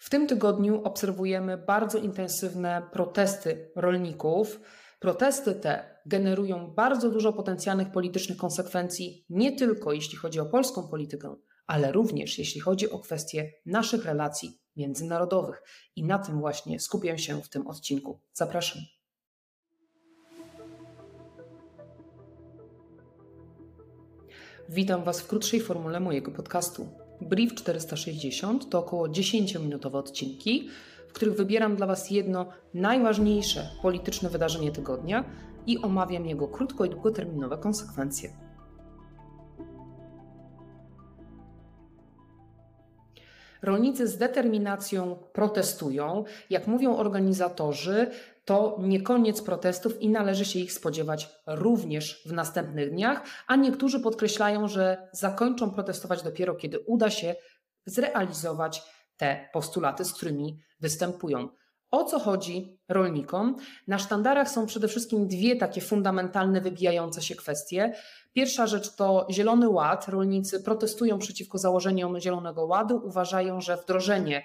W tym tygodniu obserwujemy bardzo intensywne protesty rolników. Protesty te generują bardzo dużo potencjalnych politycznych konsekwencji, nie tylko jeśli chodzi o polską politykę, ale również jeśli chodzi o kwestie naszych relacji międzynarodowych. I na tym właśnie skupiam się w tym odcinku. Zapraszam. Witam Was w krótszej formule mojego podcastu. Brief 460 to około 10-minutowe odcinki, w których wybieram dla Was jedno najważniejsze polityczne wydarzenie tygodnia i omawiam jego krótko i długoterminowe konsekwencje. Rolnicy z determinacją protestują. Jak mówią organizatorzy, to nie koniec protestów i należy się ich spodziewać również w następnych dniach, a niektórzy podkreślają, że zakończą protestować dopiero kiedy uda się zrealizować te postulaty, z którymi występują. O co chodzi rolnikom? Na sztandarach są przede wszystkim dwie takie fundamentalne, wybijające się kwestie. Pierwsza rzecz to Zielony Ład. Rolnicy protestują przeciwko założeniom Zielonego Ładu, uważają, że wdrożenie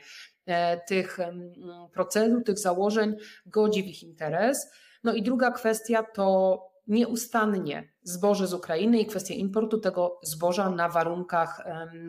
tych procedur, tych założeń godzi w ich interes. No i druga kwestia to nieustannie zboże z Ukrainy i kwestia importu tego zboża na warunkach,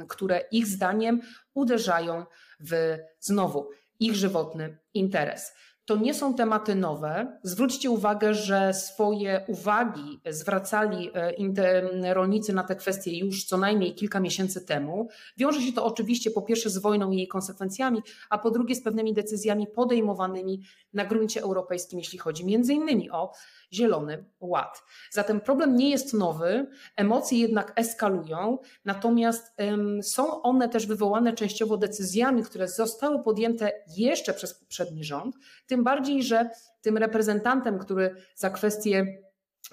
które ich zdaniem uderzają w znowu ich żywotny interes. To nie są tematy nowe. Zwróćcie uwagę, że swoje uwagi zwracali e, rolnicy na te kwestie już co najmniej kilka miesięcy temu. Wiąże się to oczywiście po pierwsze z wojną i jej konsekwencjami, a po drugie z pewnymi decyzjami podejmowanymi na gruncie europejskim, jeśli chodzi między innymi o Zielony Ład. Zatem problem nie jest nowy, emocje jednak eskalują, natomiast um, są one też wywołane częściowo decyzjami, które zostały podjęte jeszcze przez poprzedni rząd, tym bardziej, że tym reprezentantem, który za kwestie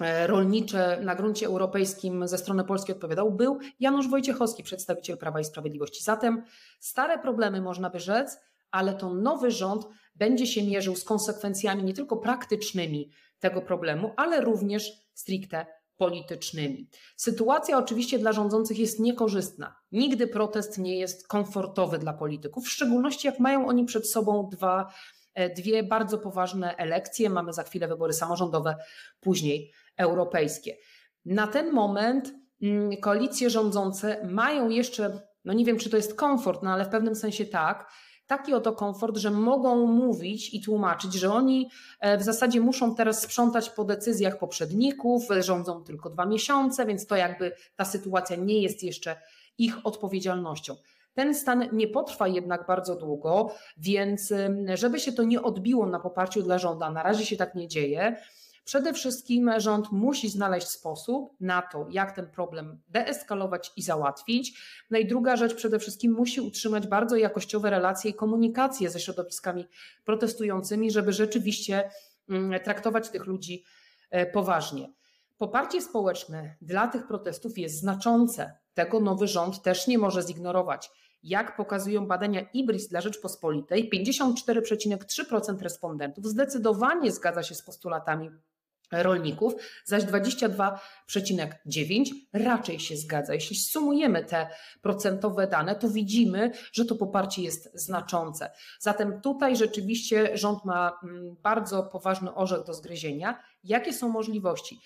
e, rolnicze na gruncie europejskim ze strony polskiej odpowiadał, był Janusz Wojciechowski, przedstawiciel Prawa i Sprawiedliwości. Zatem stare problemy można by rzec, ale to nowy rząd będzie się mierzył z konsekwencjami nie tylko praktycznymi tego problemu, ale również stricte politycznymi. Sytuacja oczywiście dla rządzących jest niekorzystna. Nigdy protest nie jest komfortowy dla polityków, w szczególności jak mają oni przed sobą dwa, dwie bardzo poważne elekcje. Mamy za chwilę wybory samorządowe, później europejskie. Na ten moment mm, koalicje rządzące mają jeszcze, no nie wiem czy to jest komfort, no ale w pewnym sensie tak, taki oto komfort, że mogą mówić i tłumaczyć, że oni e, w zasadzie muszą teraz sprzątać po decyzjach poprzedników, rządzą tylko dwa miesiące, więc to jakby ta sytuacja nie jest jeszcze ich odpowiedzialnością. Ten stan nie potrwa jednak bardzo długo, więc żeby się to nie odbiło na poparciu dla rządu, na razie się tak nie dzieje, Przede wszystkim rząd musi znaleźć sposób na to, jak ten problem deeskalować i załatwić. No i druga rzecz, przede wszystkim musi utrzymać bardzo jakościowe relacje i komunikacje ze środowiskami protestującymi, żeby rzeczywiście traktować tych ludzi e, poważnie. Poparcie społeczne dla tych protestów jest znaczące. Tego nowy rząd też nie może zignorować. Jak pokazują badania IBRIS dla Rzeczpospolitej, 54,3% respondentów zdecydowanie zgadza się z postulatami rolników, zaś 22,9 raczej się zgadza. Jeśli sumujemy te procentowe dane, to widzimy, że to poparcie jest znaczące. Zatem tutaj rzeczywiście rząd ma mm, bardzo poważny orzech do zgryzienia. Jakie są możliwości?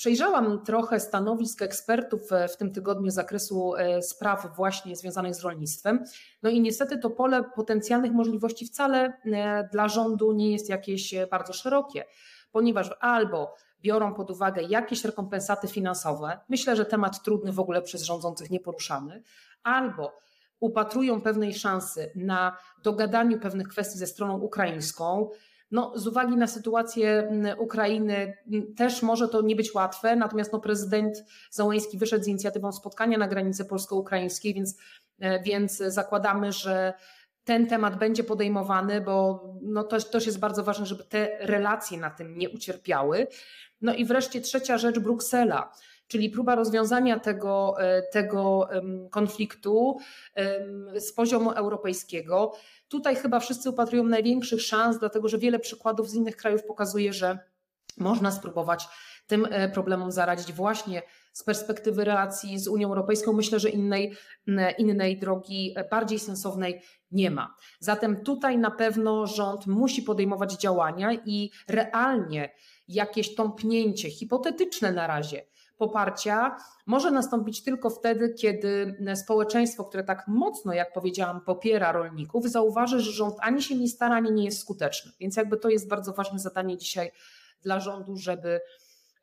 Przejrzałam trochę stanowisk ekspertów w tym tygodniu z zakresu e, spraw właśnie związanych z rolnictwem. No i niestety to pole potencjalnych możliwości wcale e, dla rządu nie jest jakieś e, bardzo szerokie ponieważ albo biorą pod uwagę jakieś rekompensaty finansowe, myślę, że temat trudny w ogóle przez rządzących nie poruszany, albo upatrują pewnej szansy na dogadaniu pewnych kwestii ze stroną ukraińską. No, z uwagi na sytuację Ukrainy też może to nie być łatwe, natomiast no, prezydent Załański wyszedł z inicjatywą spotkania na granicy polsko-ukraińskiej, więc, e, więc zakładamy, że ten temat będzie podejmowany, bo no to też jest bardzo ważne, żeby te relacje na tym nie ucierpiały. No i wreszcie trzecia rzecz, Bruksela, czyli próba rozwiązania tego, e, tego konfliktu z poziomu europejskiego. Tutaj chyba wszyscy upatrują największych szans, dlatego że wiele przykładów z innych krajów pokazuje, że można spróbować tym e, problemom zaradzić właśnie z perspektywy relacji z Unią Europejską. Myślę, że innej, innej drogi e, bardziej sensownej nie ma. Zatem tutaj na pewno rząd musi podejmować działania i realnie jakieś tąpnięcie, hipotetyczne na razie, poparcia może nastąpić tylko wtedy, kiedy społeczeństwo, które tak mocno, jak powiedziałam, popiera rolników, zauważy, że rząd ani się nie stara, ani nie jest skuteczny. Więc jakby to jest bardzo ważne zadanie dzisiaj dla rządu, żeby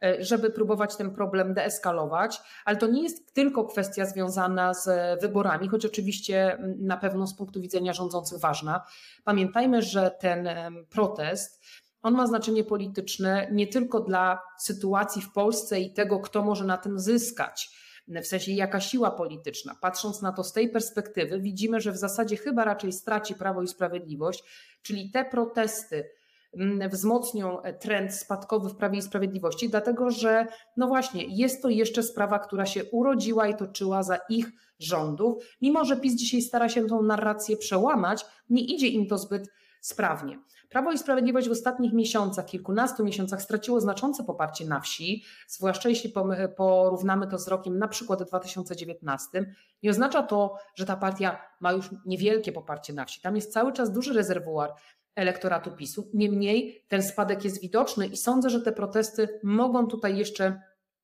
e, żeby próbować ten problem deeskalować, ale to nie jest tylko kwestia związana z wyborami, choć oczywiście na pewno z punktu widzenia rządzących ważna. Pamiętajmy, że ten protest on ma znaczenie polityczne nie tylko dla sytuacji w Polsce i tego, kto może na tym zyskać, w sensie jaka siła polityczna. Patrząc na to z tej perspektywy, widzimy, że w zasadzie chyba raczej straci Prawo i Sprawiedliwość, czyli te protesty mm, wzmocnią trend spadkowy w Prawie i Sprawiedliwości, dlatego że, no właśnie, jest to jeszcze sprawa, która się urodziła i toczyła za ich rządów. Mimo, że PiS dzisiaj stara się tą narrację przełamać, nie idzie im to zbyt sprawnie. Prawo i Sprawiedliwość w ostatnich miesiącach, kilkunastu miesiącach straciło znaczące poparcie na wsi, zwłaszcza jeśli porównamy to z rokiem na przykład 2019. Nie oznacza to, że ta partia ma już niewielkie poparcie na wsi. Tam jest cały czas duży rezerwuar elektoratu PiSu. Niemniej ten spadek jest widoczny i sądzę, że te protesty mogą tutaj jeszcze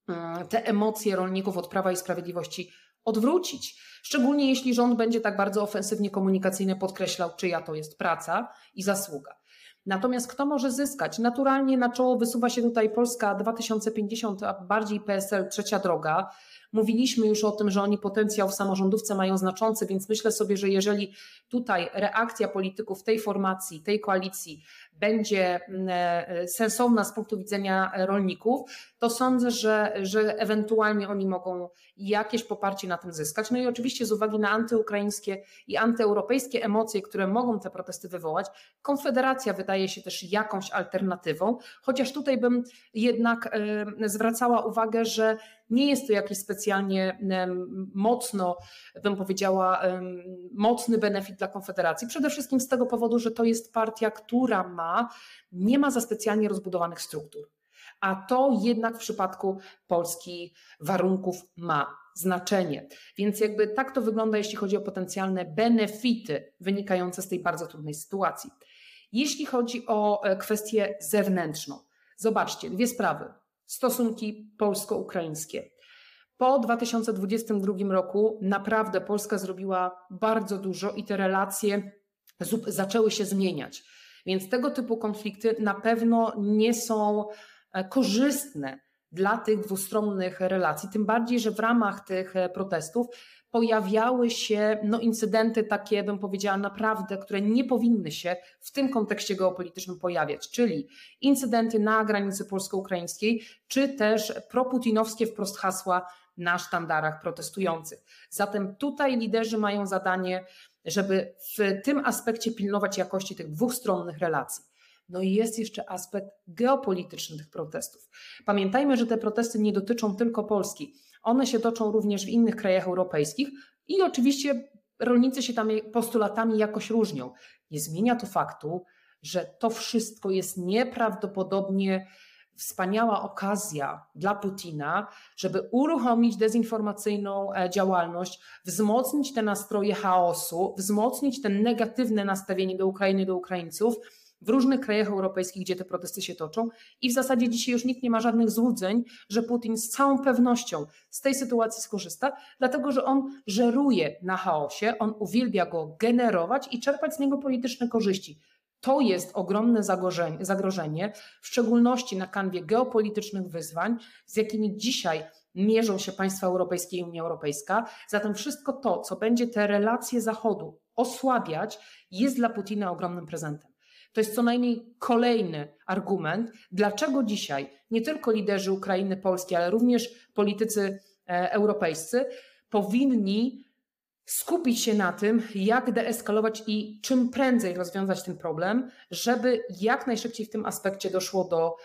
mm, te emocje rolników od Prawa i Sprawiedliwości odwrócić. Szczególnie jeśli rząd będzie tak bardzo ofensywnie komunikacyjnie podkreślał, czyja to jest praca i zasługa. Natomiast kto może zyskać? Naturalnie na czoło wysuwa się tutaj Polska 2050, a bardziej PSL trzecia droga. Mówiliśmy już o tym, że oni potencjał w samorządówce mają znaczący, więc myślę sobie, że jeżeli tutaj reakcja polityków tej formacji, tej koalicji będzie mm, e, sensowna z punktu widzenia rolników, to sądzę, że, że ewentualnie oni mogą jakieś poparcie na tym zyskać. No i oczywiście z uwagi na antyukraińskie i antyeuropejskie emocje, które mogą te protesty wywołać, Konfederacja wydaje się też jakąś alternatywą, chociaż tutaj bym jednak zwracała uwagę, że nie jest to jakiś specjalnie mocno, bym powiedziała, mocny benefit dla Konfederacji. Przede wszystkim z tego powodu, że to jest partia, która ma, nie ma za specjalnie rozbudowanych struktur. A to jednak w przypadku Polski warunków ma znaczenie. Więc jakby tak to wygląda, jeśli chodzi o potencjalne benefity wynikające z tej bardzo trudnej sytuacji. Jeśli chodzi o e, kwestię zewnętrzną, zobaczcie, dwie sprawy stosunki polsko-ukraińskie. Po 2022 roku naprawdę Polska zrobiła bardzo dużo i te relacje zaczęły się zmieniać. Więc tego typu konflikty na pewno nie są e, korzystne dla tych dwustronnych relacji, tym bardziej, że w ramach tych e, protestów pojawiały się no, incydenty takie, bym powiedziała, naprawdę, które nie powinny się w tym kontekście geopolitycznym pojawiać, czyli incydenty na granicy polsko-ukraińskiej, czy też proputinowskie wprost hasła na sztandarach protestujących. Zatem tutaj liderzy mają zadanie, żeby w tym aspekcie pilnować jakości tych dwustronnych relacji. No i jest jeszcze aspekt geopolityczny tych protestów. Pamiętajmy, że te protesty nie dotyczą tylko Polski. One się toczą również w innych krajach europejskich i oczywiście rolnicy się tam postulatami jakoś różnią. Nie zmienia to faktu, że to wszystko jest nieprawdopodobnie wspaniała okazja dla Putina, żeby uruchomić dezinformacyjną e, działalność, wzmocnić te nastroje chaosu, wzmocnić te negatywne nastawienie do Ukrainy, do Ukraińców w różnych krajach europejskich, gdzie te protesty się toczą. I w zasadzie dzisiaj już nikt nie ma żadnych złudzeń, że Putin z całą pewnością z tej sytuacji skorzysta, dlatego że on żeruje na chaosie, on uwielbia go generować i czerpać z niego polityczne korzyści. To jest ogromne zagrożenie, w szczególności na kanwie geopolitycznych wyzwań, z jakimi dzisiaj mierzą się państwa europejskie i Unia Europejska. Zatem wszystko to, co będzie te relacje Zachodu osłabiać, jest dla Putina ogromnym prezentem. To jest co najmniej kolejny argument, dlaczego dzisiaj nie tylko liderzy Ukrainy, Polski, ale również politycy e, europejscy powinni skupić się na tym, jak deeskalować i czym prędzej rozwiązać ten problem, żeby jak najszybciej w tym aspekcie doszło do,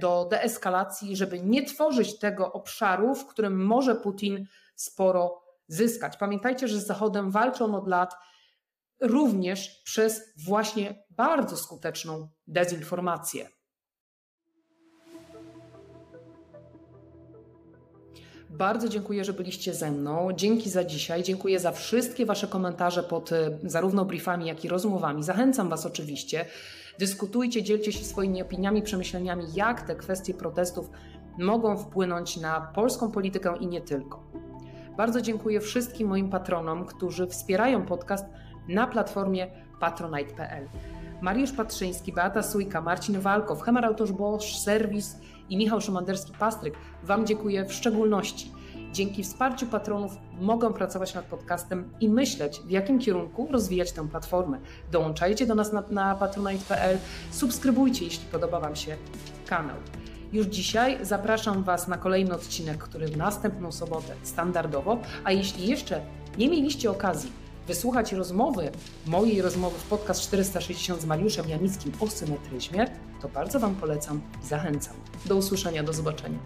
do deeskalacji, żeby nie tworzyć tego obszaru, w którym może Putin sporo zyskać. Pamiętajcie, że z Zachodem walczą od lat również przez właśnie bardzo skuteczną dezinformację. Bardzo dziękuję, że byliście ze mną. Dzięki za dzisiaj. Dziękuję za wszystkie Wasze komentarze pod e, zarówno briefami, jak i rozmowami. Zachęcam Was oczywiście. Dyskutujcie, dzielcie się swoimi opiniami, przemyśleniami, jak te kwestie protestów mogą wpłynąć na polską politykę i nie tylko. Bardzo dziękuję wszystkim moim patronom, którzy wspierają podcast na platformie patronite.pl. Mariusz Patrzyński, Beata Sujka, Marcin Walkow, Hemar Autosz Bosch, Serwis i Michał Szymanderski-Pastryk Wam dziękuję w szczególności. Dzięki wsparciu patronów mogą pracować nad podcastem i myśleć, w jakim kierunku rozwijać tę platformę. Dołączajcie do nas na, na patronite.pl, subskrybujcie, jeśli podoba Wam się kanał. Już dzisiaj zapraszam Was na kolejny odcinek, który w następną sobotę standardowo, a jeśli jeszcze nie mieliście okazji wysłuchać rozmowy, mojej rozmowy w podcast 460 z Mariuszem Janickim o symetryzmie, to bardzo Wam polecam i zachęcam. Do usłyszenia, do zobaczenia.